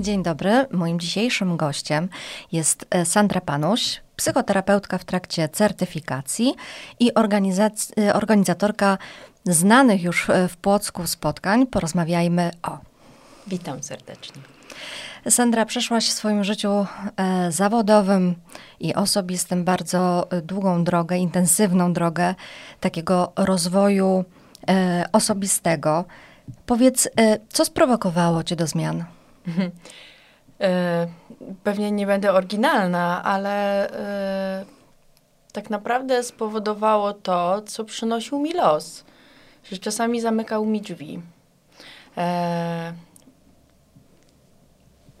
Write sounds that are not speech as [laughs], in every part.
Dzień dobry. Moim dzisiejszym gościem jest e, Sandra Panuś, psychoterapeutka w trakcie certyfikacji i e, organizatorka znanych już w Płocku spotkań. Porozmawiajmy o. Witam serdecznie. Sandra, przeszłaś w swoim życiu e, zawodowym i osobistym bardzo długą drogę, intensywną drogę takiego rozwoju e, osobistego. Powiedz, e, co sprowokowało cię do zmian? [laughs] E, pewnie nie będę oryginalna, ale e, tak naprawdę spowodowało to, co przynosił mi los. Że czasami zamykał mi drzwi. E,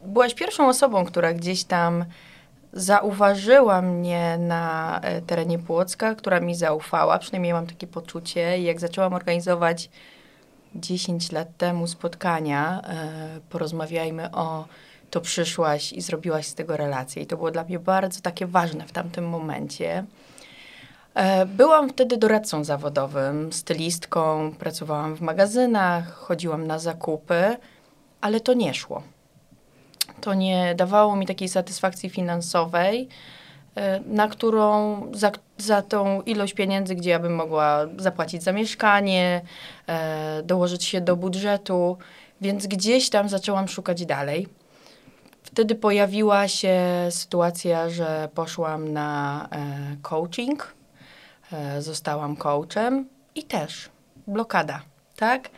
byłaś pierwszą osobą, która gdzieś tam zauważyła mnie na terenie Płocka, która mi zaufała, przynajmniej mam takie poczucie. I jak zaczęłam organizować 10 lat temu spotkania, e, porozmawiajmy o to przyszłaś i zrobiłaś z tego relację. I to było dla mnie bardzo takie ważne w tamtym momencie. E, byłam wtedy doradcą zawodowym, stylistką, pracowałam w magazynach, chodziłam na zakupy, ale to nie szło. To nie dawało mi takiej satysfakcji finansowej, na którą, za, za tą ilość pieniędzy, gdzie ja bym mogła zapłacić za mieszkanie, e, dołożyć się do budżetu, więc gdzieś tam zaczęłam szukać dalej. Wtedy pojawiła się sytuacja, że poszłam na e, coaching, e, zostałam coachem i też blokada, tak?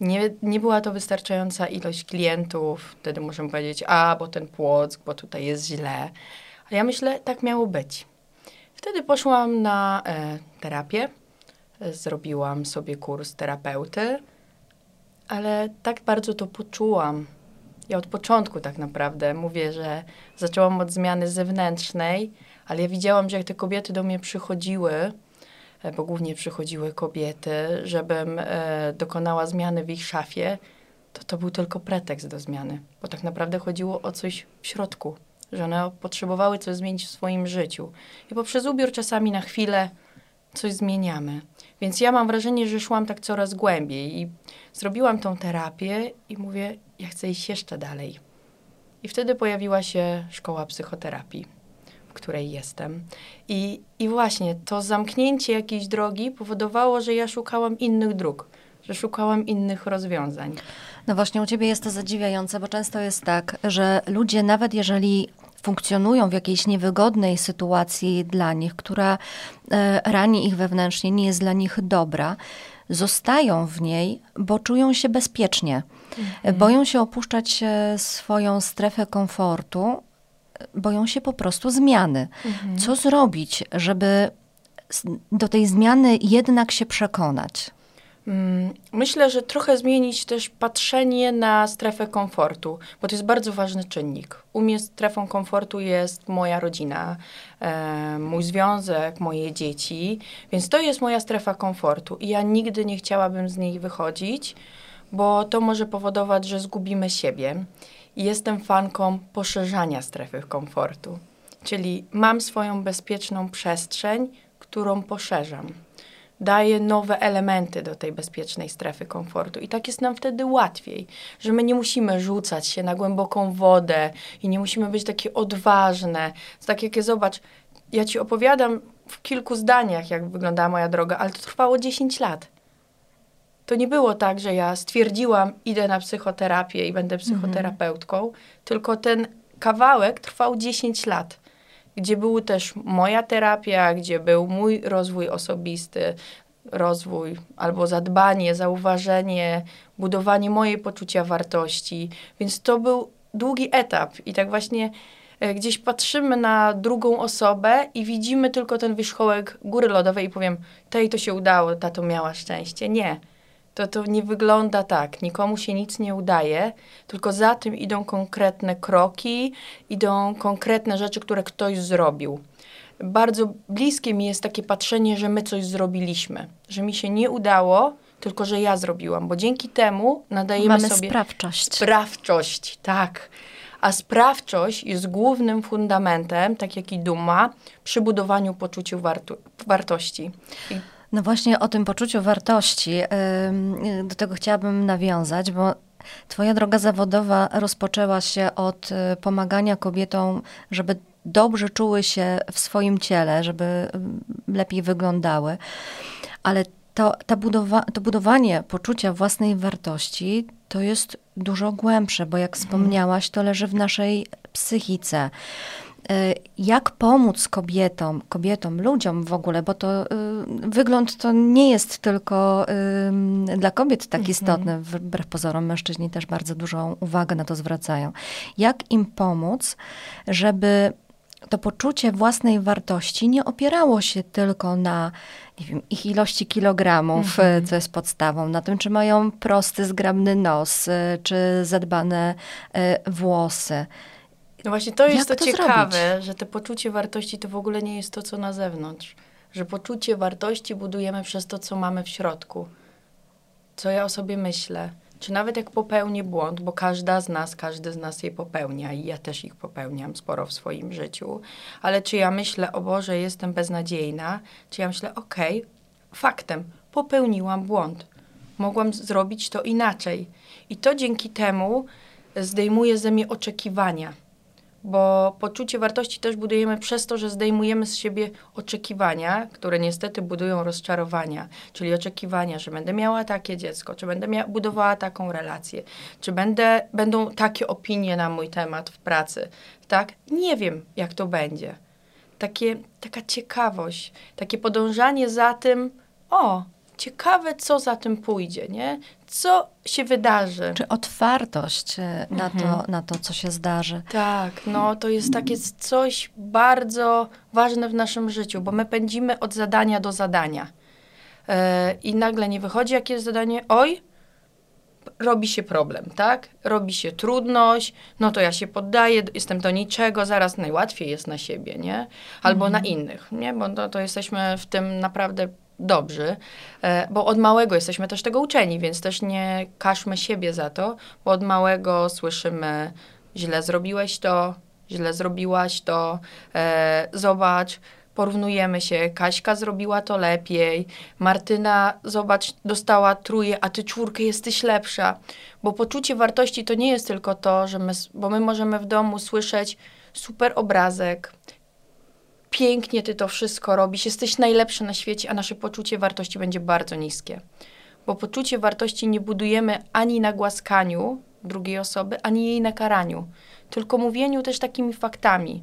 Nie, nie była to wystarczająca ilość klientów, wtedy możemy powiedzieć, a, bo ten płock, bo tutaj jest źle. A ja myślę, tak miało być. Wtedy poszłam na e, terapię, zrobiłam sobie kurs terapeuty, ale tak bardzo to poczułam. Ja od początku tak naprawdę mówię, że zaczęłam od zmiany zewnętrznej, ale ja widziałam, że jak te kobiety do mnie przychodziły, e, bo głównie przychodziły kobiety, żebym e, dokonała zmiany w ich szafie, to to był tylko pretekst do zmiany, bo tak naprawdę chodziło o coś w środku, że one potrzebowały coś zmienić w swoim życiu. I poprzez ubiór czasami na chwilę coś zmieniamy. Więc ja mam wrażenie, że szłam tak coraz głębiej i zrobiłam tą terapię i mówię, ja chcę iść jeszcze dalej. I wtedy pojawiła się szkoła psychoterapii, w której jestem. I, I właśnie to zamknięcie jakiejś drogi powodowało, że ja szukałam innych dróg, że szukałam innych rozwiązań. No właśnie, u ciebie jest to zadziwiające, bo często jest tak, że ludzie, nawet jeżeli funkcjonują w jakiejś niewygodnej sytuacji dla nich, która e, rani ich wewnętrznie, nie jest dla nich dobra, zostają w niej, bo czują się bezpiecznie. Mhm. Boją się opuszczać e, swoją strefę komfortu, boją się po prostu zmiany. Mhm. Co zrobić, żeby do tej zmiany jednak się przekonać? Mm, myślę, że trochę zmienić też patrzenie na strefę komfortu, bo to jest bardzo ważny czynnik. U mnie strefą komfortu jest moja rodzina, e, mój związek, moje dzieci, więc to jest moja strefa komfortu i ja nigdy nie chciałabym z niej wychodzić, bo to może powodować, że zgubimy siebie. Jestem fanką poszerzania strefy komfortu, czyli mam swoją bezpieczną przestrzeń, którą poszerzam daje nowe elementy do tej bezpiecznej strefy komfortu. I tak jest nam wtedy łatwiej, że my nie musimy rzucać się na głęboką wodę i nie musimy być takie odważne. Tak jak je zobacz, ja ci opowiadam w kilku zdaniach, jak wyglądała moja droga, ale to trwało 10 lat. To nie było tak, że ja stwierdziłam, idę na psychoterapię i będę psychoterapeutką, mhm. tylko ten kawałek trwał 10 lat gdzie był też moja terapia, gdzie był mój rozwój osobisty, rozwój albo zadbanie, zauważenie, budowanie mojej poczucia wartości. Więc to był długi etap i tak właśnie e, gdzieś patrzymy na drugą osobę i widzimy tylko ten wierzchołek góry lodowej i powiem, tej to się udało, ta to miała szczęście. Nie to to nie wygląda tak. Nikomu się nic nie udaje, tylko za tym idą konkretne kroki, idą konkretne rzeczy, które ktoś zrobił. Bardzo bliskie mi jest takie patrzenie, że my coś zrobiliśmy, że mi się nie udało, tylko że ja zrobiłam, bo dzięki temu nadajemy Mamy sobie sprawczość. Sprawczość, tak. A sprawczość jest głównym fundamentem, tak jak i duma, przy budowaniu poczuciu warto wartości. I no właśnie o tym poczuciu wartości, do tego chciałabym nawiązać, bo Twoja droga zawodowa rozpoczęła się od y, pomagania kobietom, żeby dobrze czuły się w swoim ciele, żeby lepiej wyglądały. Ale to, ta budowa, to budowanie poczucia własnej wartości to jest dużo głębsze, bo jak wspomniałaś, to leży w naszej psychice. Y, jak pomóc kobietom, kobietom, ludziom w ogóle, bo to y, wygląd to nie jest tylko y, dla kobiet tak mhm. istotny, wbrew pozorom mężczyźni też bardzo dużą uwagę na to zwracają. Jak im pomóc, żeby to poczucie własnej wartości nie opierało się tylko na nie wiem, ich ilości kilogramów, mhm. co jest podstawą, na tym, czy mają prosty, zgrabny nos, czy zadbane włosy. No właśnie to jest to, to ciekawe, zrobić? że to poczucie wartości to w ogóle nie jest to, co na zewnątrz. Że poczucie wartości budujemy przez to, co mamy w środku. Co ja o sobie myślę. Czy nawet jak popełnię błąd, bo każda z nas, każdy z nas je popełnia i ja też ich popełniam sporo w swoim życiu, ale czy ja myślę, o Boże, jestem beznadziejna, czy ja myślę, okej, okay, faktem, popełniłam błąd. Mogłam zrobić to inaczej. I to dzięki temu zdejmuje ze mnie oczekiwania bo poczucie wartości też budujemy przez to, że zdejmujemy z siebie oczekiwania, które niestety budują rozczarowania, czyli oczekiwania, że będę miała takie dziecko, czy będę mia- budowała taką relację, czy będę, będą takie opinie na mój temat w pracy, tak? Nie wiem, jak to będzie. Takie, taka ciekawość, takie podążanie za tym, o, ciekawe, co za tym pójdzie, nie? Co się wydarzy. Czy otwartość e, na, mhm. to, na to, co się zdarzy. Tak, no to jest takie coś bardzo ważne w naszym życiu, bo my pędzimy od zadania do zadania. Yy, I nagle nie wychodzi jakieś zadanie, oj, robi się problem, tak? Robi się trudność, no to ja się poddaję, jestem do niczego, zaraz najłatwiej jest na siebie, nie? Albo mhm. na innych, nie? Bo to, to jesteśmy w tym naprawdę dobrzy, e, bo od małego jesteśmy też tego uczeni, więc też nie każmy siebie za to, bo od małego słyszymy, źle zrobiłeś to, źle zrobiłaś to, e, zobacz, porównujemy się, Kaśka zrobiła to lepiej, Martyna, zobacz, dostała truje, a ty czwórkę jesteś lepsza. Bo poczucie wartości to nie jest tylko to, że my, bo my możemy w domu słyszeć super obrazek, pięknie ty to wszystko robisz, jesteś najlepszy na świecie, a nasze poczucie wartości będzie bardzo niskie. Bo poczucie wartości nie budujemy ani na głaskaniu drugiej osoby, ani jej na karaniu, tylko mówieniu też takimi faktami.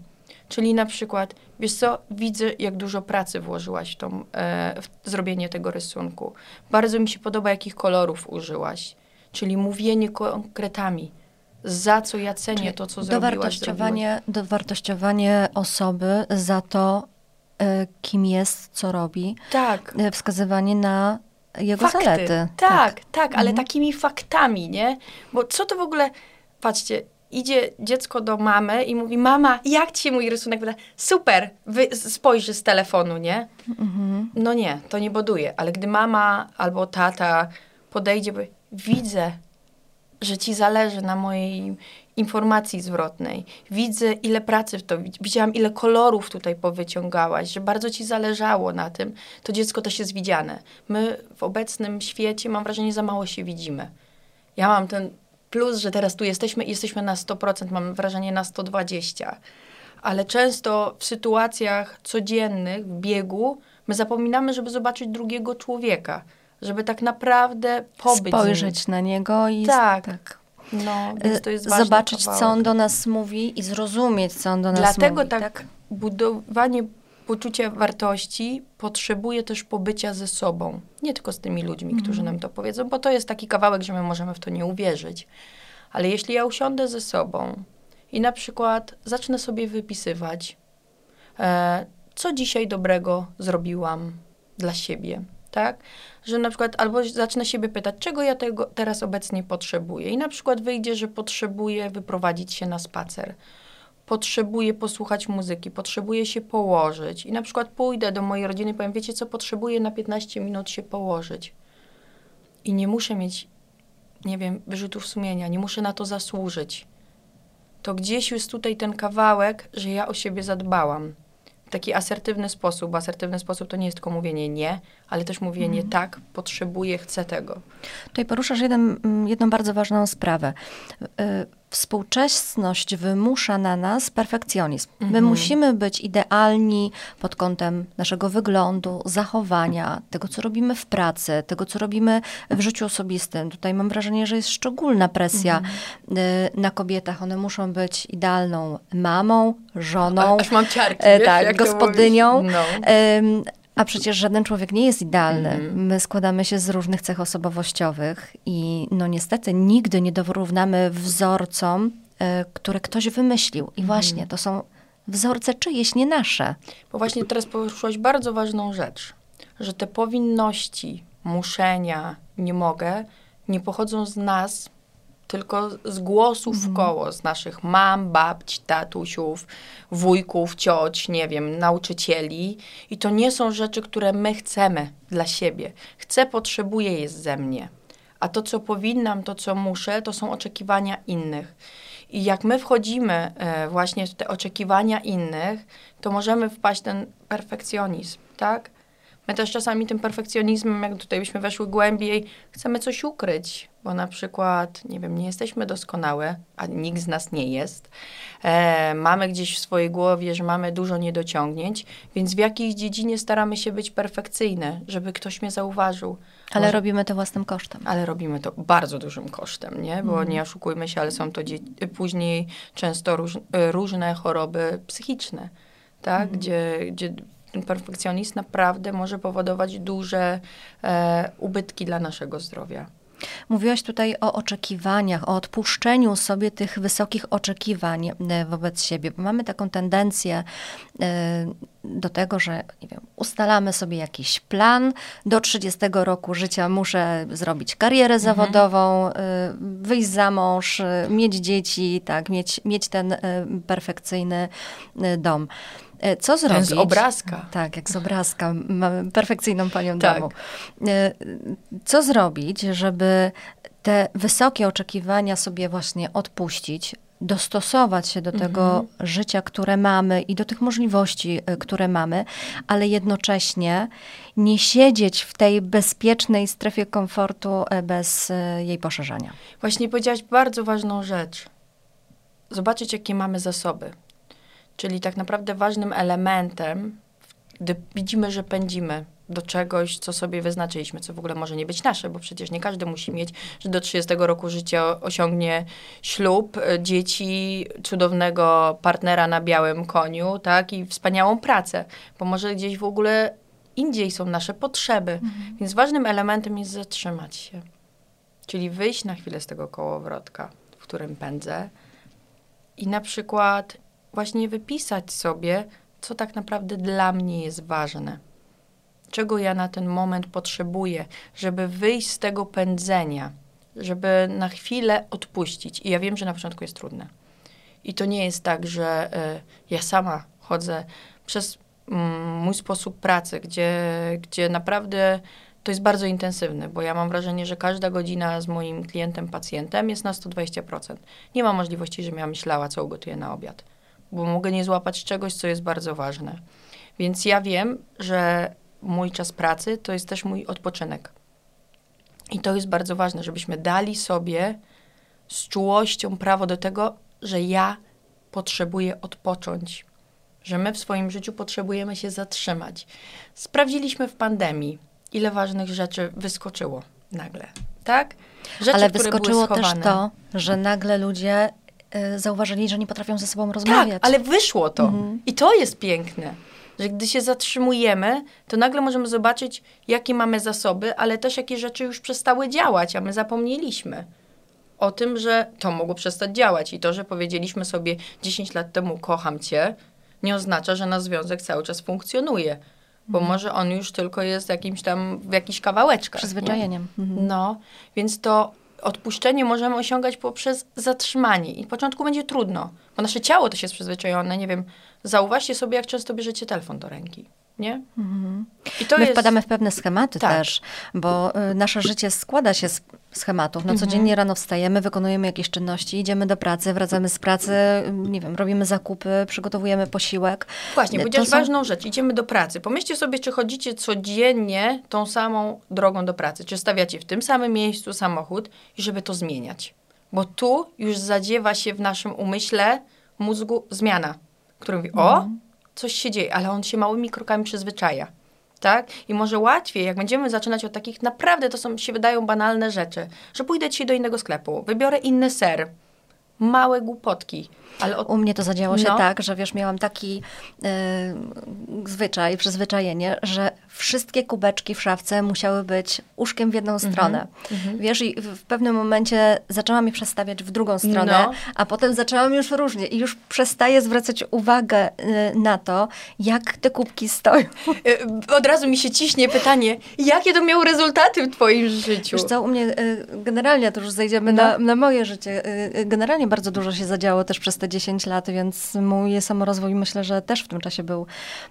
Czyli na przykład, wiesz co, widzę, jak dużo pracy włożyłaś w, tą, e, w zrobienie tego rysunku. Bardzo mi się podoba, jakich kolorów użyłaś. Czyli mówienie konkretami za co ja cenię Czyli to, co zrobiłaś. Dowartościowanie, dowartościowanie osoby za to, y, kim jest, co robi. Tak. Y, wskazywanie na jego Fakty. zalety. Tak, tak, tak ale mhm. takimi faktami, nie? Bo co to w ogóle, patrzcie, idzie dziecko do mamy i mówi, mama, jak ci mój rysunek wyda? Super, wy, spojrzy z telefonu, nie? Mhm. No nie, to nie buduje. Ale gdy mama albo tata podejdzie, powie, widzę, że ci zależy na mojej informacji zwrotnej. Widzę, ile pracy w to, widziałam, ile kolorów tutaj powyciągałaś, że bardzo ci zależało na tym, to dziecko też jest widziane. My w obecnym świecie, mam wrażenie, za mało się widzimy. Ja mam ten plus, że teraz tu jesteśmy i jesteśmy na 100%, mam wrażenie na 120%. Ale często w sytuacjach codziennych, w biegu, my zapominamy, żeby zobaczyć drugiego człowieka żeby tak naprawdę pobyć Spojrzeć na niego i tak. tak. No, więc to jest Zobaczyć, co on do nas mówi i zrozumieć, co on do nas Dlatego mówi. Dlatego tak, tak budowanie poczucia wartości potrzebuje też pobycia ze sobą. Nie tylko z tymi ludźmi, mm. którzy nam to powiedzą, bo to jest taki kawałek, że my możemy w to nie uwierzyć. Ale jeśli ja usiądę ze sobą i na przykład zacznę sobie wypisywać, e, co dzisiaj dobrego zrobiłam dla siebie, tak? Że na przykład albo zacznę siebie pytać, czego ja tego teraz obecnie potrzebuję. I na przykład wyjdzie, że potrzebuję wyprowadzić się na spacer. Potrzebuję posłuchać muzyki, potrzebuję się położyć. I na przykład pójdę do mojej rodziny i powiem, wiecie co, potrzebuję na 15 minut się położyć. I nie muszę mieć, nie wiem, wyrzutów sumienia, nie muszę na to zasłużyć. To gdzieś jest tutaj ten kawałek, że ja o siebie zadbałam taki asertywny sposób. Asertywny sposób to nie jest tylko mówienie nie, ale też mówienie Mhm. tak, potrzebuję, chcę tego. Tutaj poruszasz jeden, mm, jedną bardzo ważną sprawę. Y, Współczesność wymusza na nas perfekcjonizm. My Mhm. musimy być idealni pod kątem naszego wyglądu, zachowania, tego, co robimy w pracy, tego, co robimy w życiu osobistym. Tutaj mam wrażenie, że jest szczególna presja Mhm. y, na kobietach. One muszą być idealną mamą, żoną, Aż mam ciarki, e, wiesz, tak, gospodynią. No. A przecież żaden człowiek nie jest idealny. Mhm. My składamy się z różnych cech osobowościowych i no niestety nigdy nie dorównamy wzorcom, e, które ktoś wymyślił. Mhm. I właśnie to są wzorce czyjeś, nie nasze. Bo właśnie teraz poruszyłaś bardzo ważną rzecz, że te powinności, muszenia, nie mogę, nie pochodzą z nas, tylko z głosów w koło, z naszych mam, babć, tatusiów, wujków, cioć, nie wiem, nauczycieli. I to nie są rzeczy, które my chcemy dla siebie. Chcę, potrzebuję jest ze mnie. A to, co powinnam, to, co muszę, to są oczekiwania innych. I jak my wchodzimy e, właśnie w te oczekiwania innych, to możemy wpaść w ten perfekcjonizm, tak? My też czasami tym perfekcjonizmem, jak tutaj byśmy weszły głębiej, chcemy coś ukryć, bo na przykład, nie wiem, nie jesteśmy doskonałe, a nikt z nas nie jest. E, mamy gdzieś w swojej głowie, że mamy dużo niedociągnięć, więc w jakiejś dziedzinie staramy się być perfekcyjne, żeby ktoś mnie zauważył. Ale Może- robimy to własnym kosztem. ale robimy to bardzo dużym kosztem, nie? Bo nie oszukujmy się, ale są to dzie- później często róż, e, różne choroby psychiczne, tak? Gdzie, gdzie ten perfekcjonizm naprawdę może powodować duże e, ubytki dla naszego zdrowia. Mówiłaś tutaj o oczekiwaniach, o odpuszczeniu sobie tych wysokich oczekiwań e, wobec siebie, bo mamy taką tendencję e, do tego, że nie wiem, ustalamy sobie jakiś plan. Do 30 roku życia muszę zrobić karierę zawodową, e, wyjść za mąż, mieć dzieci, tak, mieć, mieć ten perfekcyjny dom. E, Co zrobić? z obrazka. Tak, jak z obrazka. Mamy perfekcyjną panią Tak. domu. E, Co zrobić, żeby te wysokie oczekiwania sobie właśnie odpuścić, dostosować się do tego życia, które mamy i do tych możliwości, e, które mamy, ale jednocześnie nie siedzieć w tej bezpiecznej strefie komfortu bez jej poszerzania. Właśnie powiedziałaś bardzo ważną rzecz. Zobaczyć, jakie mamy zasoby. Czyli tak naprawdę ważnym elementem, gdy widzimy, że pędzimy do czegoś, co sobie wyznaczyliśmy, co w ogóle może nie być nasze, bo przecież nie każdy musi mieć, że do 30 roku życia osiągnie ślub, e, dzieci, cudownego partnera na białym koniu, tak, i wspaniałą pracę, bo może gdzieś w ogóle indziej są nasze potrzeby. Więc ważnym elementem jest zatrzymać się. Czyli wyjść na chwilę z tego kołowrotka, w którym pędzę i na przykład właśnie wypisać sobie, co tak naprawdę dla mnie jest ważne. Czego ja na ten moment potrzebuję, żeby wyjść z tego pędzenia, żeby na chwilę odpuścić. I ja wiem, że na początku jest trudne. I to nie jest tak, że y, ja sama chodzę przez mm, mój sposób pracy, gdzie, gdzie naprawdę to jest bardzo intensywne, bo ja mam wrażenie, że każda godzina z moim klientem, pacjentem jest na 120%. Nie ma możliwości, żebym ja myślała, co ugotuję na obiad, bo mogę nie złapać czegoś, co jest bardzo ważne. Więc ja wiem, że mój czas pracy to jest też mój odpoczynek. I to jest bardzo ważne, żebyśmy dali sobie z czułością prawo do tego, że ja potrzebuję odpocząć, że my w swoim życiu potrzebujemy się zatrzymać. Sprawdziliśmy w pandemii, ile ważnych rzeczy wyskoczyło nagle, tak? Rzeczy, Ale wyskoczyło też to, że nagle ludzie zauważyli, że nie potrafią ze sobą Tak, rozmawiać. ale wyszło to. Mhm. I to jest piękne, że gdy się zatrzymujemy, to nagle możemy zobaczyć, jakie mamy zasoby, ale też jakie rzeczy już przestały działać, a my zapomnieliśmy o tym, że to mogło przestać działać. I to, że powiedzieliśmy sobie 10 lat temu kocham cię, nie oznacza, że nasz związek cały czas funkcjonuje. Bo Mhm. może on już tylko jest jakimś tam w jakichś kawałeczkach. nie? Przyzwyczajeniem. Mhm. No, więc to odpuszczenie możemy osiągać poprzez zatrzymanie. I w początku będzie trudno, bo nasze ciało też jest przyzwyczajone. Nie wiem, zauważcie sobie, jak często bierzecie telefon do ręki, nie? I to My jest... wpadamy w pewne schematy Tak. też, bo y, nasze życie składa się z schematów. No codziennie rano wstajemy, wykonujemy jakieś czynności, idziemy do pracy, wracamy z pracy, nie wiem, robimy zakupy, przygotowujemy posiłek. Właśnie, To powiedziałaś są- ważną rzecz. Idziemy do pracy. Pomyślcie sobie, czy chodzicie codziennie tą samą drogą do pracy. Czy stawiacie w tym samym miejscu samochód i żeby to zmieniać. Bo tu już zadziewa się w naszym umyśle, mózgu zmiana, który mówi, o, coś się dzieje, ale on się małymi krokami przyzwyczaja. Tak? I może łatwiej, jak będziemy zaczynać od takich naprawdę, to są, się wydają banalne rzeczy, że pójdę dzisiaj do innego sklepu, wybiorę inny ser, małe głupotki, ale od U mnie to zadziało się No. tak, że wiesz, miałam taki e, zwyczaj, przyzwyczajenie, że wszystkie kubeczki w szafce musiały być uszkiem w jedną Mhm. stronę. Wiesz, i w, pewnym momencie zaczęłam je przestawiać w drugą stronę, No. a potem zaczęłam już różnie i już przestaję zwracać uwagę e, na to, jak te kubki stoją. [laughs] Y, Od razu mi się ciśnie pytanie, jakie to miało rezultaty w twoim życiu? Wiesz co, u mnie y, generalnie, to już zejdziemy No. na, na moje życie, y, y, generalnie bardzo dużo się zadziało też przez te 10 lat, więc mój samorozwój myślę, że też w tym czasie był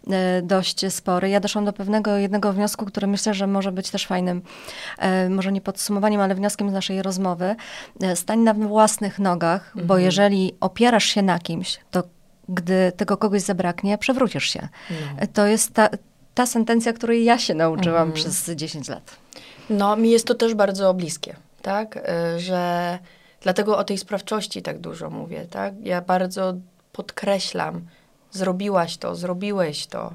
y, dość spory. Ja doszłam do pewnego jednego wniosku, który myślę, że może być też fajnym, y, może nie podsumowaniem, ale wnioskiem z naszej rozmowy. Y, Stań na własnych nogach, bo jeżeli opierasz się na kimś, to gdy tego kogoś zabraknie, przewrócisz się. Y, To jest ta, ta sentencja, której ja się nauczyłam przez 10 lat. No, mi jest to też bardzo bliskie, tak? Y, Że dlatego o tej sprawczości tak dużo mówię, tak? Ja bardzo podkreślam, zrobiłaś to, zrobiłeś to,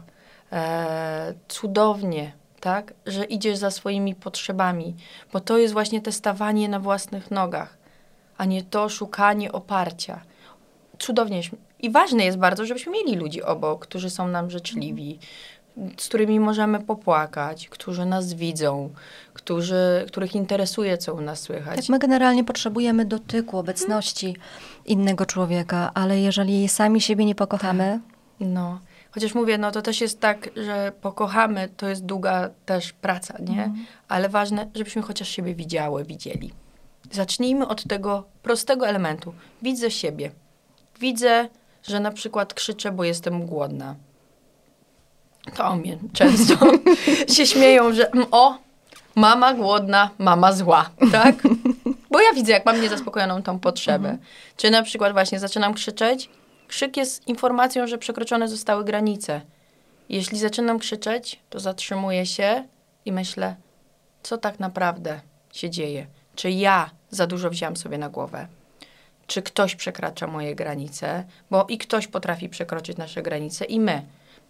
e, cudownie, tak? Że idziesz za swoimi potrzebami, bo to jest właśnie te stawanie na własnych nogach, a nie to szukanie oparcia. Cudownie. I ważne jest bardzo, żebyśmy mieli ludzi obok, którzy są nam życzliwi, z którymi możemy popłakać, którzy nas widzą, którzy, których interesuje, co u nas słychać. Tak, my generalnie potrzebujemy dotyku, obecności innego człowieka, ale jeżeli sami siebie nie pokochamy, No. Chociaż mówię, no to też jest tak, że pokochamy, to jest długa też praca, nie? Ale ważne, żebyśmy chociaż siebie widziały, widzieli. Zacznijmy od tego prostego elementu. Widzę siebie. Widzę, że na przykład krzyczę, bo jestem głodna. To o mnie często [laughs] się śmieją, że mm, o, mama głodna, mama zła, tak? [laughs] Bo ja widzę, jak mam niezaspokojoną tą potrzebę. Czy na przykład właśnie zaczynam krzyczeć, krzyk jest informacją, że przekroczone zostały granice. Jeśli zaczynam krzyczeć, to zatrzymuję się i myślę, co tak naprawdę się dzieje. Czy ja za dużo wziąłem sobie na głowę? Czy ktoś przekracza moje granice? Bo i ktoś potrafi przekroczyć nasze granice, i my.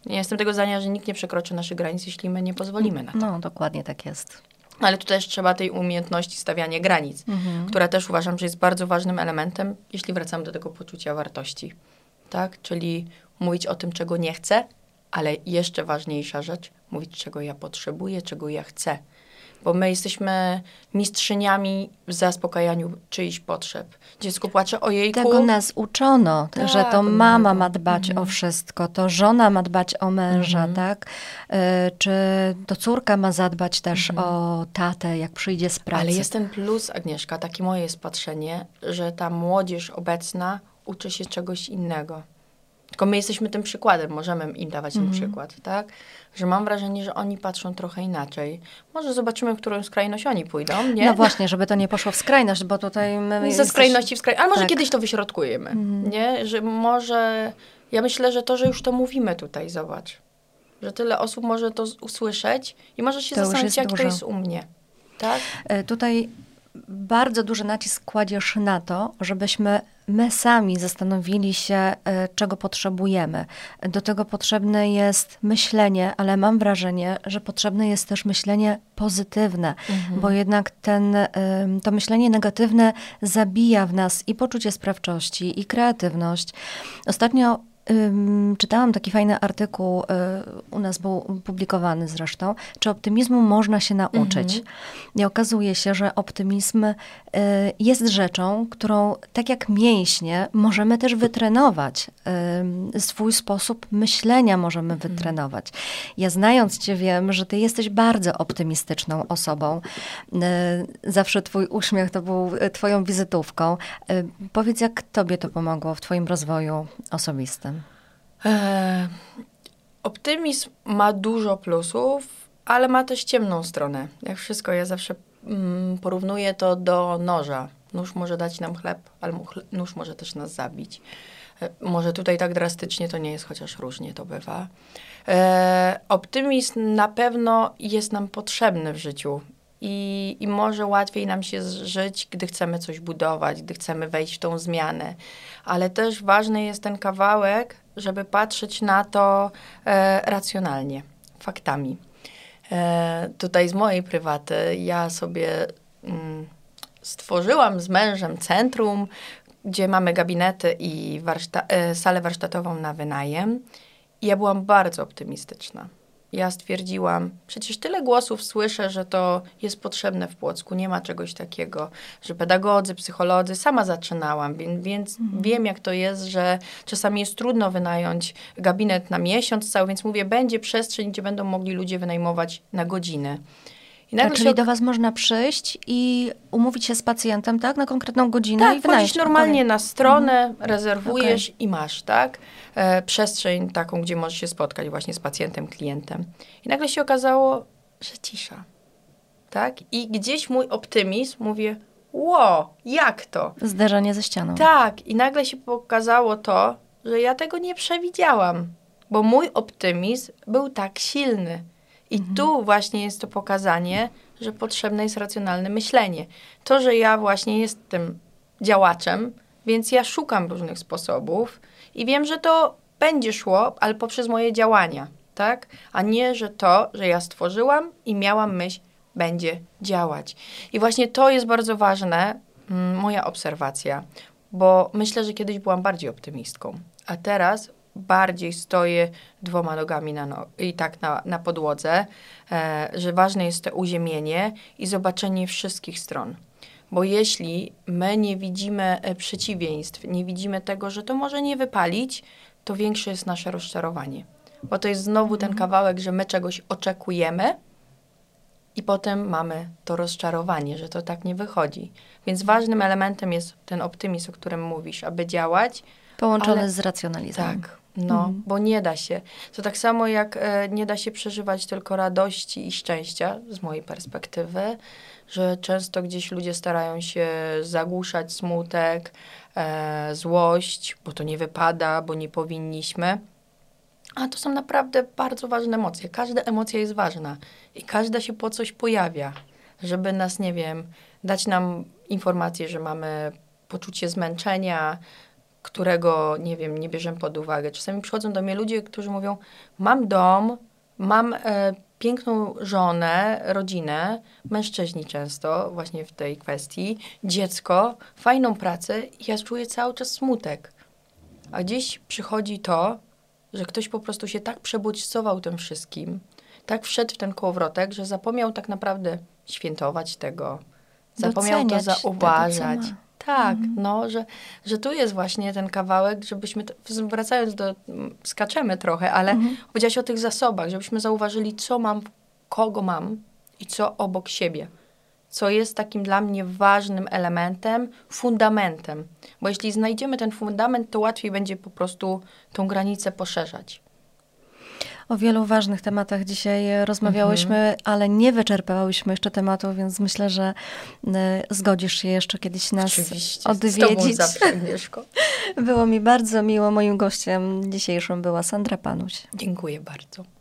Ja jestem tego zdania, że nikt nie przekroczy naszych granic, jeśli my nie pozwolimy na to. no dokładnie tak jest. Ale tu też trzeba tej umiejętności stawiania granic, która też uważam, że jest bardzo ważnym elementem, jeśli wracamy do tego poczucia wartości. Tak? Czyli mówić o tym, czego nie chcę, ale jeszcze ważniejsza rzecz, mówić, czego ja potrzebuję, czego ja chcę. Bo my jesteśmy mistrzyniami w zaspokajaniu czyichś potrzeb. Dziecko płacze, ojejku. Tego nas uczono, Tak, że to mama ma dbać o wszystko, to żona ma dbać o męża, tak? Y, Czy to córka ma zadbać też o tatę, jak przyjdzie z pracy. Ale jest ten plus, Agnieszka, takie moje jest patrzenie, że ta młodzież obecna uczy się czegoś innego. Tylko my jesteśmy tym przykładem, możemy im dawać ten przykład, tak? Że mam wrażenie, że oni patrzą trochę inaczej. Może zobaczymy, w którą skrajność oni pójdą, nie? No właśnie, żeby to nie poszło w skrajność, bo tutaj my Ze skrajności w skrajność. Ale może Tak. kiedyś to wyśrodkujemy, nie? Że może... Ja myślę, że to, że już to mówimy tutaj, zobacz. Że tyle osób może to usłyszeć i może się To zastanowić, jak to dużo. jest u mnie, tak? E, Tutaj bardzo duży nacisk kładziesz na to, żebyśmy my sami zastanowili się, e, czego potrzebujemy. Do tego potrzebne jest myślenie, ale mam wrażenie, że potrzebne jest też myślenie pozytywne, bo jednak ten, to myślenie negatywne zabija w nas i poczucie sprawczości, i kreatywność. Ostatnio czytałam taki fajny artykuł, y, u nas był publikowany zresztą, czy optymizmu można się nauczyć. I okazuje się, że optymizm y, jest rzeczą, którą tak jak mięśnie możemy też wytrenować. Swój sposób myślenia możemy wytrenować. Ja znając cię wiem, że ty jesteś bardzo optymistyczną osobą. Y, zawsze twój uśmiech to był twoją wizytówką. Powiedz, jak tobie to pomogło w twoim rozwoju osobistym? E, optymizm ma dużo plusów, ale ma też ciemną stronę. Jak wszystko, ja zawsze mm, porównuję to do noża. Nóż może dać nam chleb, ale nóż może też nas zabić. E, może tutaj tak drastycznie to nie jest, chociaż różnie to bywa. E, optymizm na pewno jest nam potrzebny w życiu i, i może łatwiej nam się żyć, gdy chcemy coś budować, gdy chcemy wejść w tą zmianę. Ale też ważny jest ten kawałek, żeby patrzeć na to e, racjonalnie, faktami. E, tutaj z mojej prywaty ja sobie mm, stworzyłam z mężem centrum, gdzie mamy gabinety i warszta e, salę warsztatową na wynajem. I ja byłam bardzo optymistyczna ja stwierdziłam, przecież tyle głosów słyszę, że to jest potrzebne w Płocku, nie ma czegoś takiego, że pedagodzy, psycholodzy, sama zaczynałam, więc, więc mhm. wiem jak to jest, że czasami jest trudno wynająć gabinet na miesiąc cały, więc mówię, będzie przestrzeń, gdzie będą mogli ludzie wynajmować na godzinę. I tak, czyli do was można przyjść i umówić się z pacjentem, tak? Na konkretną godzinę tak, i wynająć. normalnie na stronę, mhm. rezerwujesz okay. i masz, tak? E, przestrzeń taką, gdzie możesz się spotkać właśnie z pacjentem, klientem. I nagle się okazało, że cisza, tak? I gdzieś mój optymizm, mówię, ło, jak to? Zderzenie ze ścianą. Tak. I nagle się pokazało to, że ja tego nie przewidziałam, bo mój optymizm był tak silny. I mhm. tu właśnie jest to pokazanie, że potrzebne jest racjonalne myślenie. To, że ja właśnie jestem działaczem, więc ja szukam różnych sposobów i wiem, że to będzie szło, ale poprzez moje działania, tak? A nie, że to, że ja stworzyłam i miałam myśl, będzie działać. I właśnie to jest bardzo ważne, mm, moja obserwacja, bo myślę, że kiedyś byłam bardziej optymistką, a teraz bardziej stoję dwoma nogami na no i tak na, na podłodze, e, że ważne jest to uziemienie i zobaczenie wszystkich stron. Bo jeśli my nie widzimy e, przeciwieństw, nie widzimy tego, że to może nie wypalić, to większe jest nasze rozczarowanie. Bo to jest znowu ten mhm. kawałek, że my czegoś oczekujemy i potem mamy to rozczarowanie, że to tak nie wychodzi. Więc ważnym elementem jest ten optymizm, o którym mówisz, aby działać. Połączony ale... z racjonalizmem. Tak, no, mhm. bo nie da się. To tak samo jak e, nie da się przeżywać tylko radości i szczęścia, z mojej perspektywy, że często gdzieś ludzie starają się zagłuszać smutek, e, złość, bo to nie wypada, bo nie powinniśmy. A to są naprawdę bardzo ważne emocje. Każda emocja jest ważna i każda się po coś pojawia, żeby nas, nie wiem, dać nam informację, że mamy poczucie zmęczenia, którego, nie wiem, nie bierzemy pod uwagę. Czasami przychodzą do mnie ludzie, którzy mówią, mam dom, mam e, piękną żonę, rodzinę, mężczyźni często właśnie w tej kwestii, dziecko, fajną pracę i ja czuję cały czas smutek. A gdzieś przychodzi to, że ktoś po prostu się tak przebodźcował tym wszystkim, tak wszedł w ten kołowrotek, że zapomniał tak naprawdę świętować tego, zapomniał Doceniać to zauważać. Tego, tak, mhm. no, że, że tu jest właśnie ten kawałek, żebyśmy, wracając do, skaczemy trochę, ale mhm. powiedziałaś o tych zasobach, żebyśmy zauważyli, co mam, kogo mam i co obok siebie. Co jest takim dla mnie ważnym elementem, fundamentem. Bo jeśli znajdziemy ten fundament, to łatwiej będzie po prostu tą granicę poszerzać. O wielu ważnych tematach dzisiaj rozmawiałyśmy, mhm. ale nie wyczerpałyśmy jeszcze tematu, więc myślę, że y, zgodzisz się jeszcze kiedyś nas Oczywiście, odwiedzić. Z zawsze, Agnieszko. [laughs] Było mi bardzo miło. Moim gościem dzisiejszym była Sandra Panuś. Dziękuję bardzo.